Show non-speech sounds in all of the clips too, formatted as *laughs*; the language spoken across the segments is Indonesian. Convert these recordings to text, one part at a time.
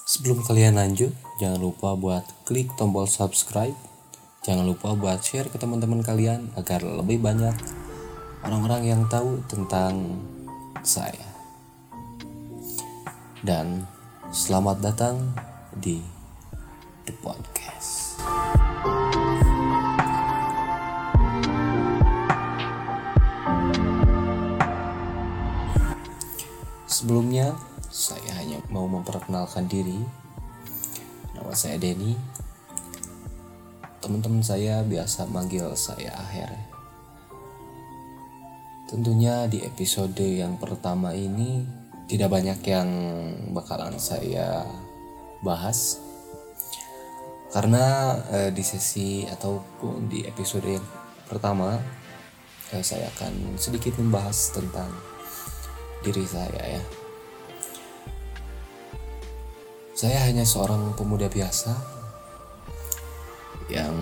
Sebelum kalian lanjut, jangan lupa buat klik tombol subscribe. Jangan lupa buat share ke teman-teman kalian agar lebih banyak orang-orang yang tahu tentang saya. Dan selamat datang di The Podcast. Sebelumnya, saya hanya mau memperkenalkan diri. Nama saya Denny. Teman-teman saya biasa manggil saya Aher. Tentunya di episode yang pertama ini tidak banyak yang bakalan saya bahas. Karena eh, di sesi ataupun di episode yang pertama eh, saya akan sedikit membahas tentang diri saya ya. Saya hanya seorang pemuda biasa yang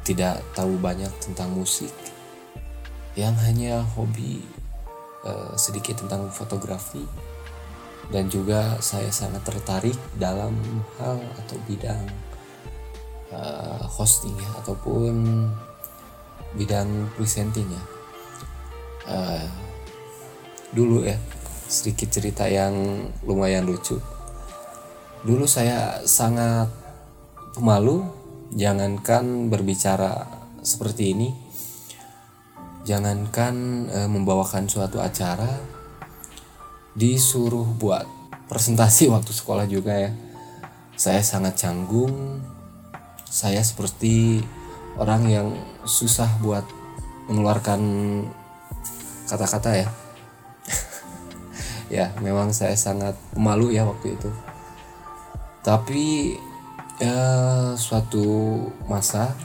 tidak tahu banyak tentang musik, yang hanya hobi uh, sedikit tentang fotografi, dan juga saya sangat tertarik dalam hal atau bidang uh, hosting ya ataupun bidang presenting ya. Uh, dulu ya sedikit cerita yang lumayan lucu dulu saya sangat pemalu jangankan berbicara seperti ini. Jangankan e, membawakan suatu acara disuruh buat presentasi *laughs* waktu sekolah juga ya. Saya sangat canggung. Saya seperti orang yang susah buat mengeluarkan kata-kata ya. *laughs* Ya memang saya sangat malu ya waktu itu tapi ya suatu masa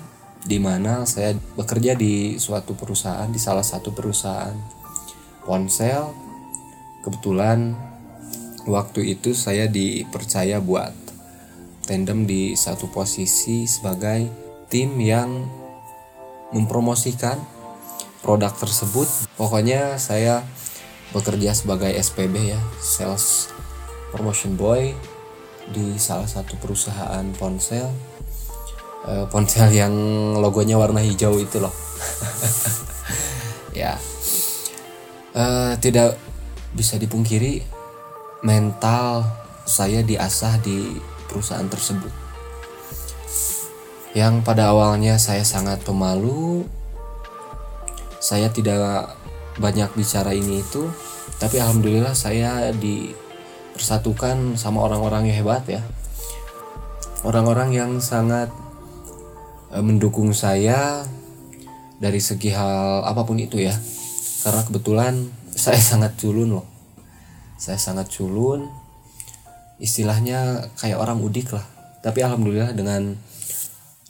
di mana saya bekerja di suatu perusahaan di salah satu perusahaan ponsel kebetulan waktu itu saya dipercaya buat tandem di satu posisi sebagai tim yang mempromosikan produk tersebut. Pokoknya saya bekerja sebagai SPB ya, sales promotion boy di salah satu perusahaan ponsel. Uh, ponsel yang logonya warna hijau itu loh. *laughs* ya. Uh, tidak bisa dipungkiri mental saya diasah di perusahaan tersebut. Yang pada awalnya saya sangat pemalu, saya tidak banyak bicara ini itu tapi alhamdulillah saya dipersatukan sama orang-orang yang hebat ya. Orang-orang yang sangat e, mendukung saya dari segi hal apa pun itu ya. Karena kebetulan *laughs* saya sangat culun loh. Saya sangat culun. Istilahnya kayak orang udik lah. Tapi alhamdulillah dengan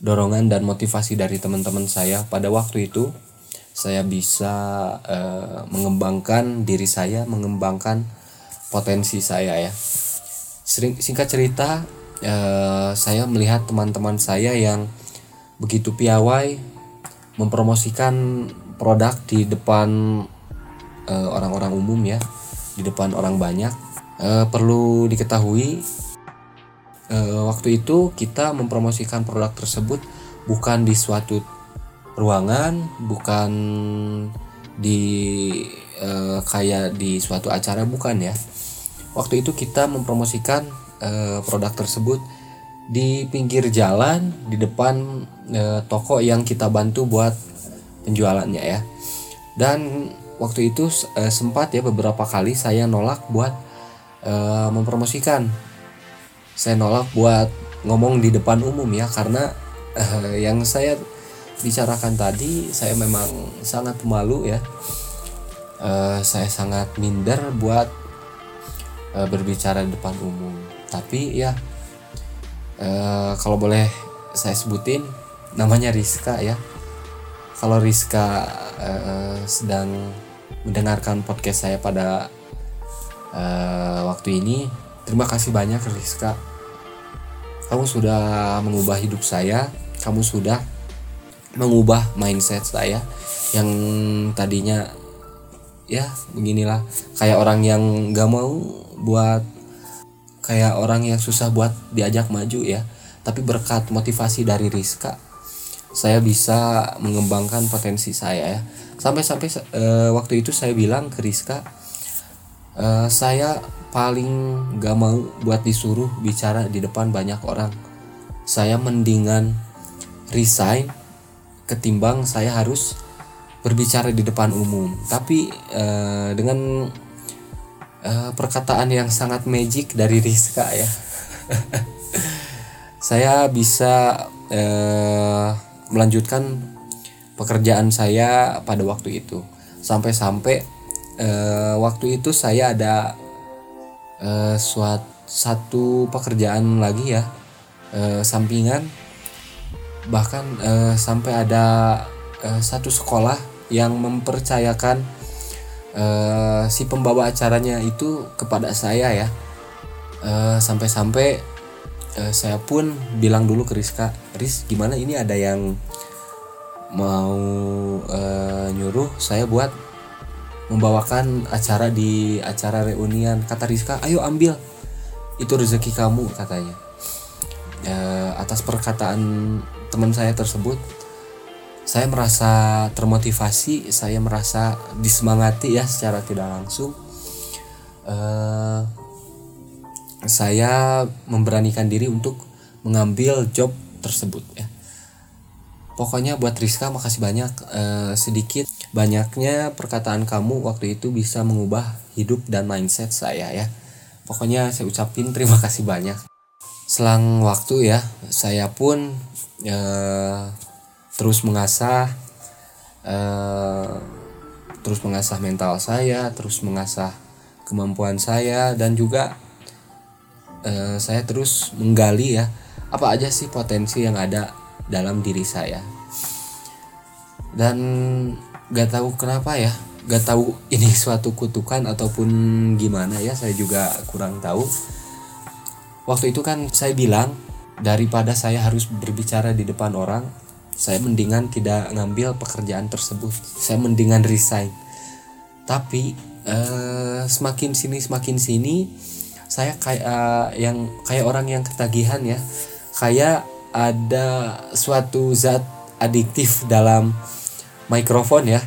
dorongan dan motivasi dari teman-teman saya pada waktu itu saya bisa uh, mengembangkan diri saya, mengembangkan potensi saya ya. Sering, singkat cerita, uh, saya melihat teman-teman saya yang begitu piawai mempromosikan produk di depan uh, orang-orang umum ya, di depan orang banyak. Uh, perlu diketahui, uh, waktu itu kita mempromosikan produk tersebut bukan di suatu ruangan bukan di uh, kayak di suatu acara bukan ya? Waktu itu kita mempromosikan uh, produk tersebut di pinggir jalan di depan uh, toko yang kita bantu buat penjualannya ya. Dan waktu itu uh, sempat ya beberapa kali saya nolak buat uh, mempromosikan. Saya nolak buat ngomong di depan umum ya karena uh, yang saya bicarakan tadi saya memang sangat malu ya uh, saya sangat minder buat uh, berbicara di depan umum. Tapi ya uh, kalau boleh saya sebutin namanya Rizka ya. Kalau Rizka uh, sedang mendengarkan podcast saya pada uh, waktu ini terima kasih banyak Rizka. Kamu sudah mengubah hidup saya. Kamu sudah mengubah mindset saya yang tadinya ya beginilah. Kayak orang yang gak mau buat kayak orang yang susah buat diajak maju ya. Tapi berkat motivasi dari Rizka saya bisa mengembangkan potensi saya ya. Sampai-sampai uh, waktu itu saya bilang ke Rizka uh, saya paling gak mau buat disuruh bicara di depan banyak orang. Saya mendingan resign ketimbang saya harus berbicara di depan umum. Tapi uh, dengan uh, perkataan yang sangat magic dari Rizka ya *laughs* saya bisa uh, melanjutkan pekerjaan saya pada waktu itu. Sampai-sampai uh, waktu itu saya ada uh, suatu satu pekerjaan lagi ya uh, sampingan. Bahkan uh, sampai ada uh, satu sekolah yang mempercayakan uh, si pembawa acaranya itu kepada saya ya. Uh, sampai-sampai uh, saya pun bilang dulu ke Rizka Riz gimana ini ada yang mau uh, nyuruh saya buat membawakan acara di acara reunian? Kata Rizka ayo ambil itu rezeki kamu katanya. Uh, atas perkataan teman saya tersebut saya merasa termotivasi, saya merasa disemangati ya secara tidak langsung. Uh, saya memberanikan diri untuk mengambil job tersebut ya. Pokoknya buat Rizka makasih banyak uh, sedikit banyaknya perkataan kamu waktu itu bisa mengubah hidup dan mindset saya ya. Pokoknya saya ucapin terima kasih banyak. Selang waktu ya, saya pun uh, terus mengasah uh, terus mengasah mental saya terus mengasah kemampuan saya dan juga uh, saya terus menggali ya apa aja sih potensi yang ada dalam diri saya. Dan gak tahu kenapa ya gak tahu *laughs* ini suatu kutukan ataupun gimana ya saya juga kurang tahu. Waktu itu kan saya bilang daripada saya harus berbicara di depan orang saya mendingan tidak ngambil pekerjaan tersebut. Saya mendingan resign. Tapi uh, semakin sini semakin sini saya kayak uh, yang kayak orang yang ketagihan ya. Kayak ada suatu zat adiktif dalam mikrofon ya.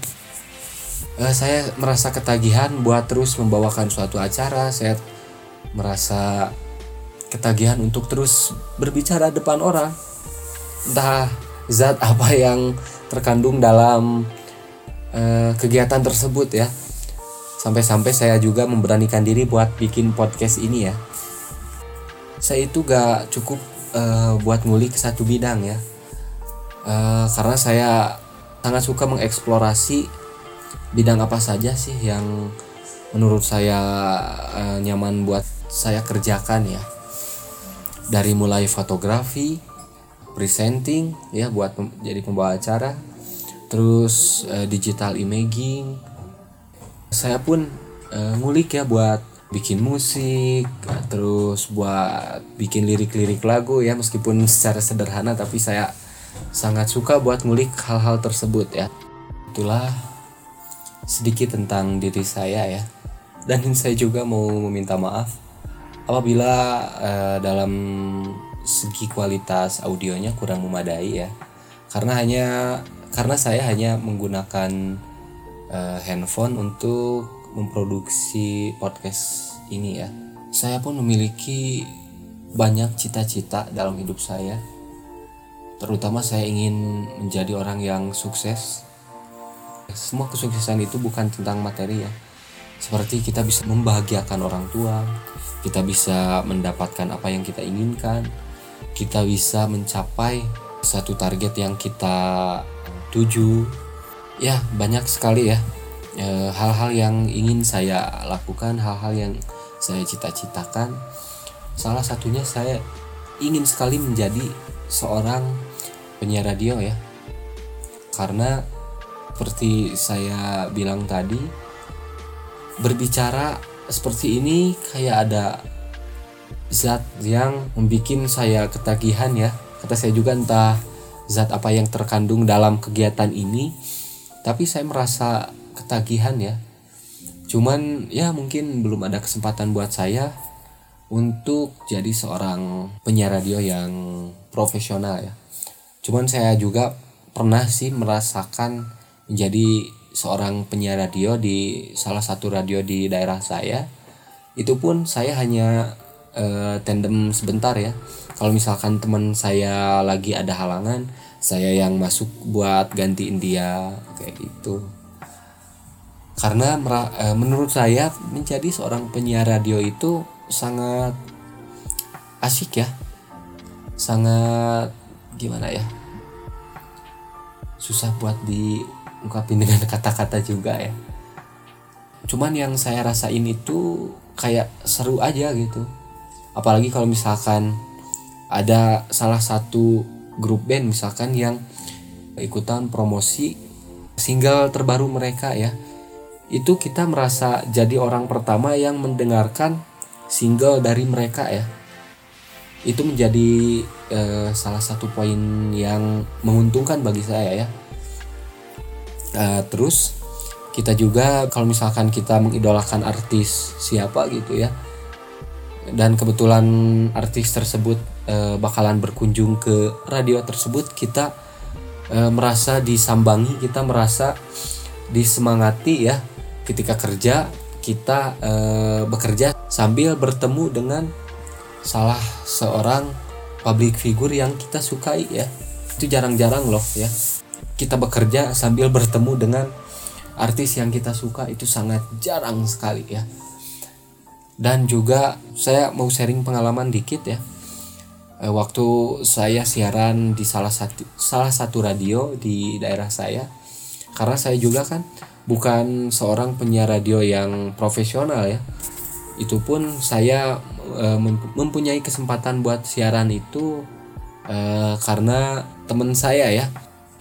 Uh, saya merasa ketagihan buat terus membawakan suatu acara. Saya merasa ketagihan untuk terus berbicara depan orang. Entah zat apa yang terkandung dalam uh, kegiatan tersebut ya. Sampai-sampai saya juga memberanikan diri buat bikin podcast ini ya. Saya itu gak cukup uh, buat ngulik satu bidang ya. Uh, karena saya sangat suka mengeksplorasi bidang apa saja sih yang menurut saya uh, nyaman buat saya kerjakan ya. Dari mulai fotografi presenting ya buat pem jadi pembawa acara. Terus uh, digital imaging. Saya pun uh, ngulik ya buat bikin musik terus buat bikin lirik-lirik lagu ya meskipun secara sederhana tapi saya sangat suka buat ngulik hal-hal tersebut ya. Itulah sedikit tentang diri saya ya. Dan saya juga mau meminta maaf apabila uh, dalam segi kualitas audionya kurang memadai ya. Karena hanya karena saya hanya menggunakan uh, handphone untuk memproduksi podcast ini ya. Saya pun memiliki banyak cita-cita dalam hidup saya. Terutama saya ingin menjadi orang yang sukses. Semua kesuksesan itu bukan tentang materi ya. Seperti kita bisa membahagiakan orang tua kita bisa mendapatkan apa yang kita inginkan kita bisa mencapai satu target yang kita tuju. Ya banyak sekali ya e, hal-hal yang ingin saya lakukan hal-hal yang saya cita-citakan. Salah satunya saya ingin sekali menjadi seorang penyiar radio ya. Karena seperti saya bilang tadi berbicara seperti ini kayak ada zat yang membuat saya ketagihan ya kata saya juga entah zat apa yang terkandung dalam kegiatan ini tapi saya merasa ketagihan ya cuman ya mungkin belum ada kesempatan buat saya untuk jadi seorang penyiar radio yang profesional ya. Cuman saya juga pernah sih merasakan menjadi seorang penyiar radio di salah satu radio di daerah saya. Itu pun saya hanya uh, tandem sebentar ya. Kalau misalkan teman saya lagi ada halangan, saya yang masuk buat gantiin dia kayak gitu. Karena uh, menurut saya menjadi seorang penyiar radio itu sangat asik ya. Sangat gimana ya? Susah buat diungkapin *laughs* dengan kata-kata juga ya. Cuman yang saya rasain itu kayak seru aja gitu apalagi kalau misalkan ada salah satu grup band misalkan yang ikutan promosi single terbaru mereka ya. Itu kita merasa jadi orang pertama yang mendengarkan single dari mereka ya. Itu menjadi uh, salah satu poin yang menguntungkan bagi saya ya. Uh, terus kita juga kalau misalkan kita mengidolakan artis siapa gitu ya dan kebetulan artis tersebut e, bakalan berkunjung ke radio tersebut. Kita e, merasa disambangi kita merasa disemangati ya. Ketika kerja kita e, bekerja sambil bertemu dengan salah seorang public figure yang kita sukai ya. Itu jarang-jarang loh ya. Kita bekerja sambil bertemu dengan artis yang kita suka itu sangat jarang sekali ya dan juga saya mau sharing pengalaman dikit ya. Eh, waktu saya siaran di salah satu salah satu radio di daerah saya karena saya juga kan bukan seorang penyiar radio yang profesional ya. Itu pun saya e, mempunyai kesempatan buat siaran itu e, karena teman saya ya.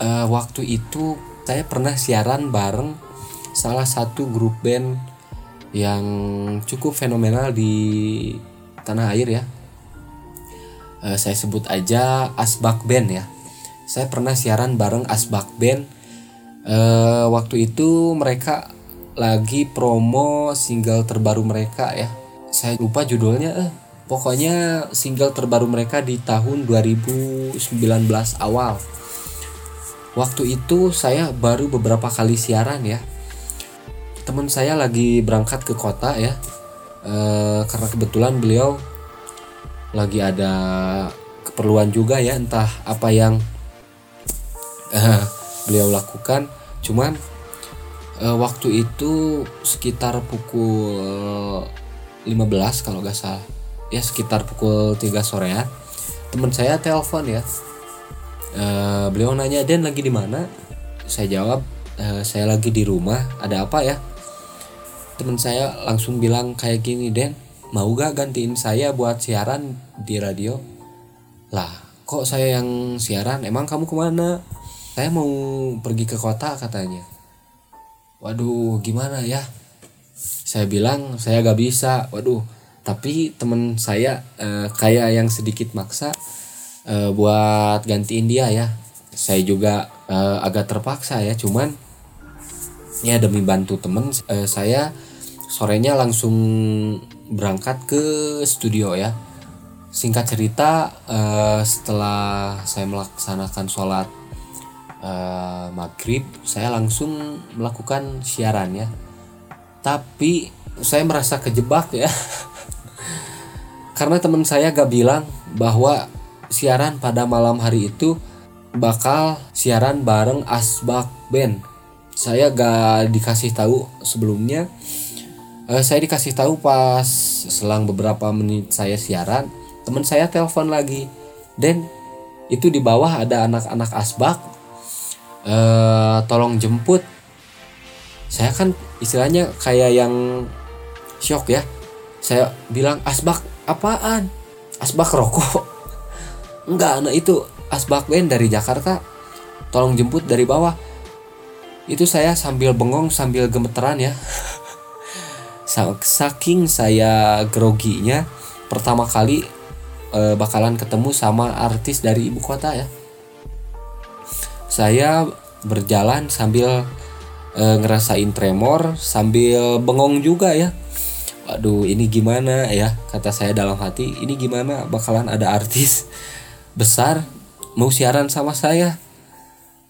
Waktu itu saya pernah siaran bareng salah satu grup band yang cukup fenomenal di tanah air ya. Uh, saya sebut aja Asbak Band ya. Saya pernah siaran bareng Asbak Band. Uh, waktu itu mereka lagi promo single terbaru mereka ya. Saya lupa judulnya eh. Pokoknya single terbaru mereka di tahun 2019 awal. Waktu itu saya baru beberapa kali siaran ya teman saya lagi berangkat ke kota ya. E, karena kebetulan beliau lagi ada keperluan juga ya entah apa yang e, beliau lakukan. Cuman e, waktu itu sekitar pukul 15 kalau nggak salah. Ya sekitar pukul 3 sore ya. Teman saya telepon ya. E, beliau nanya Den lagi di mana? Saya jawab e, saya lagi di rumah. Ada apa ya teman saya langsung bilang kayak gini Den mau gak gantiin saya buat siaran di radio? Lah kok saya yang siaran? Emang kamu ke mana? Saya mau pergi ke kota katanya. Waduh gimana ya? Saya bilang saya gak bisa. Waduh tapi teman saya eh, kayak yang sedikit maksa eh, buat gantiin dia ya. Saya juga eh, agak terpaksa ya cuman ya demi bantu temen saya sorenya langsung berangkat ke studio ya. Singkat cerita uh, setelah saya melaksanakan sholat uh, maghrib saya langsung melakukan siaran ya. Tapi saya merasa kejebak ya. *laughs* Karena teman saya gak bilang bahwa siaran pada malam hari itu bakal siaran bareng Asbak Band. Saya gak dikasih tahu sebelumnya uh, saya dikasih tahu pas selang beberapa menit saya siaran teman saya telepon lagi. Dan itu di bawah ada anak-anak asbak. Uh, tolong jemput. Saya kan istilahnya kayak yang shock ya. Saya bilang asbak apaan? Asbak rokok. *laughs* Enggak anak itu asbak band dari Jakarta. Tolong jemput dari bawah. Itu saya sambil bengong sambil gemeteran ya *laughs* saking saya groginya pertama kali e, bakalan ketemu sama artis dari ibu kota ya. Saya berjalan sambil e, ngerasain tremor sambil bengong juga ya. Aduh ini gimana ya kata saya dalam hati. Ini gimana bakalan ada artis *laughs* besar mau siaran sama saya?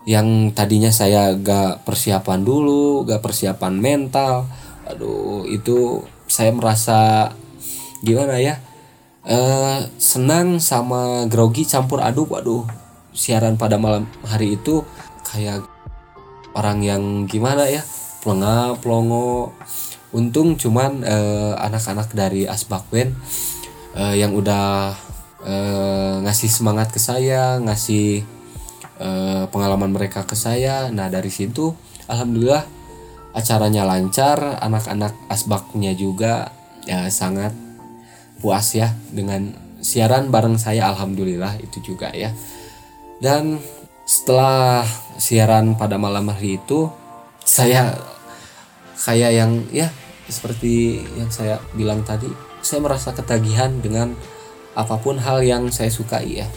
Yang tadinya saya gak persiapan dulu gak persiapan mental aduh itu saya merasa gimana ya? Eh senang sama grogi campur aduk waduh. Siaran pada malam hari itu kayak orang yang gimana ya? Pelengah pelongo untung cuman eh, anak-anak dari Asbakwen uh, yang udah uh, ngasih semangat ke saya ngasih uh, pengalaman mereka ke saya. Nah dari situ alhamdulillah acaranya lancar anak-anak asbaknya juga ya sangat puas ya dengan siaran bareng saya alhamdulillah itu juga ya. Dan setelah siaran pada malam hari itu saya kayak yang ya seperti yang saya bilang tadi saya merasa ketagihan dengan apa pun hal yang saya sukai ya.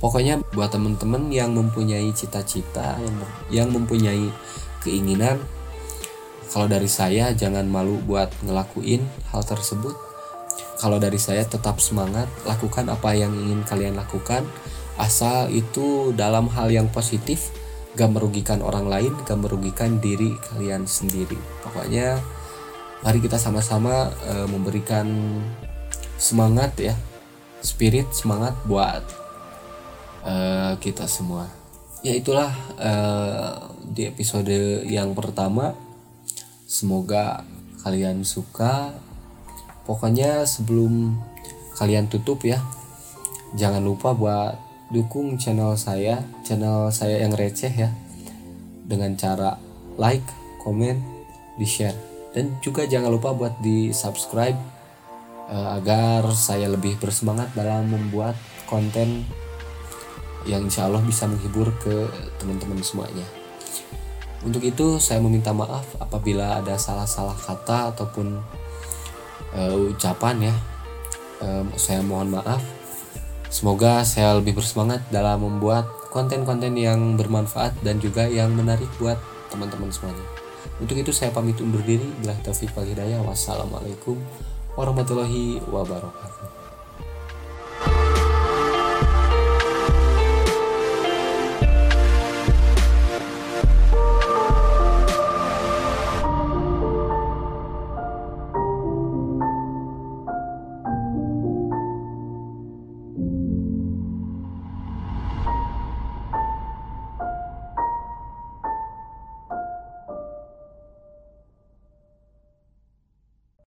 Pokoknya buat teman-teman yang mempunyai cita-cita yang mempunyai keinginan kalau dari saya jangan malu buat ngelakuin hal tersebut. Kalau dari saya tetap semangat lakukan apa yang ingin kalian lakukan. Asal itu dalam hal yang positif gak merugikan orang lain gak merugikan diri kalian sendiri. Pokoknya mari kita sama-sama uh, memberikan semangat ya spirit semangat buat uh, kita semua. Ya itulah uh, di episode yang pertama semoga kalian suka. Pokoknya sebelum kalian tutup ya jangan lupa buat dukung channel saya channel saya yang receh ya dengan cara like comment di share dan juga jangan lupa buat di subscribe uh, agar saya lebih bersemangat dalam membuat konten yang insya Allah bisa menghibur ke teman-teman semuanya untuk itu saya meminta maaf apabila ada salah-salah kata ataupun uh, ucapan ya uh, saya mohon maaf semoga saya lebih bersemangat dalam membuat konten-konten yang bermanfaat dan juga yang menarik buat teman-teman semuanya untuk itu saya pamit undur diri. Bila taufik wal hidayah. Wassalamualaikum warahmatullahi wabarakatuh.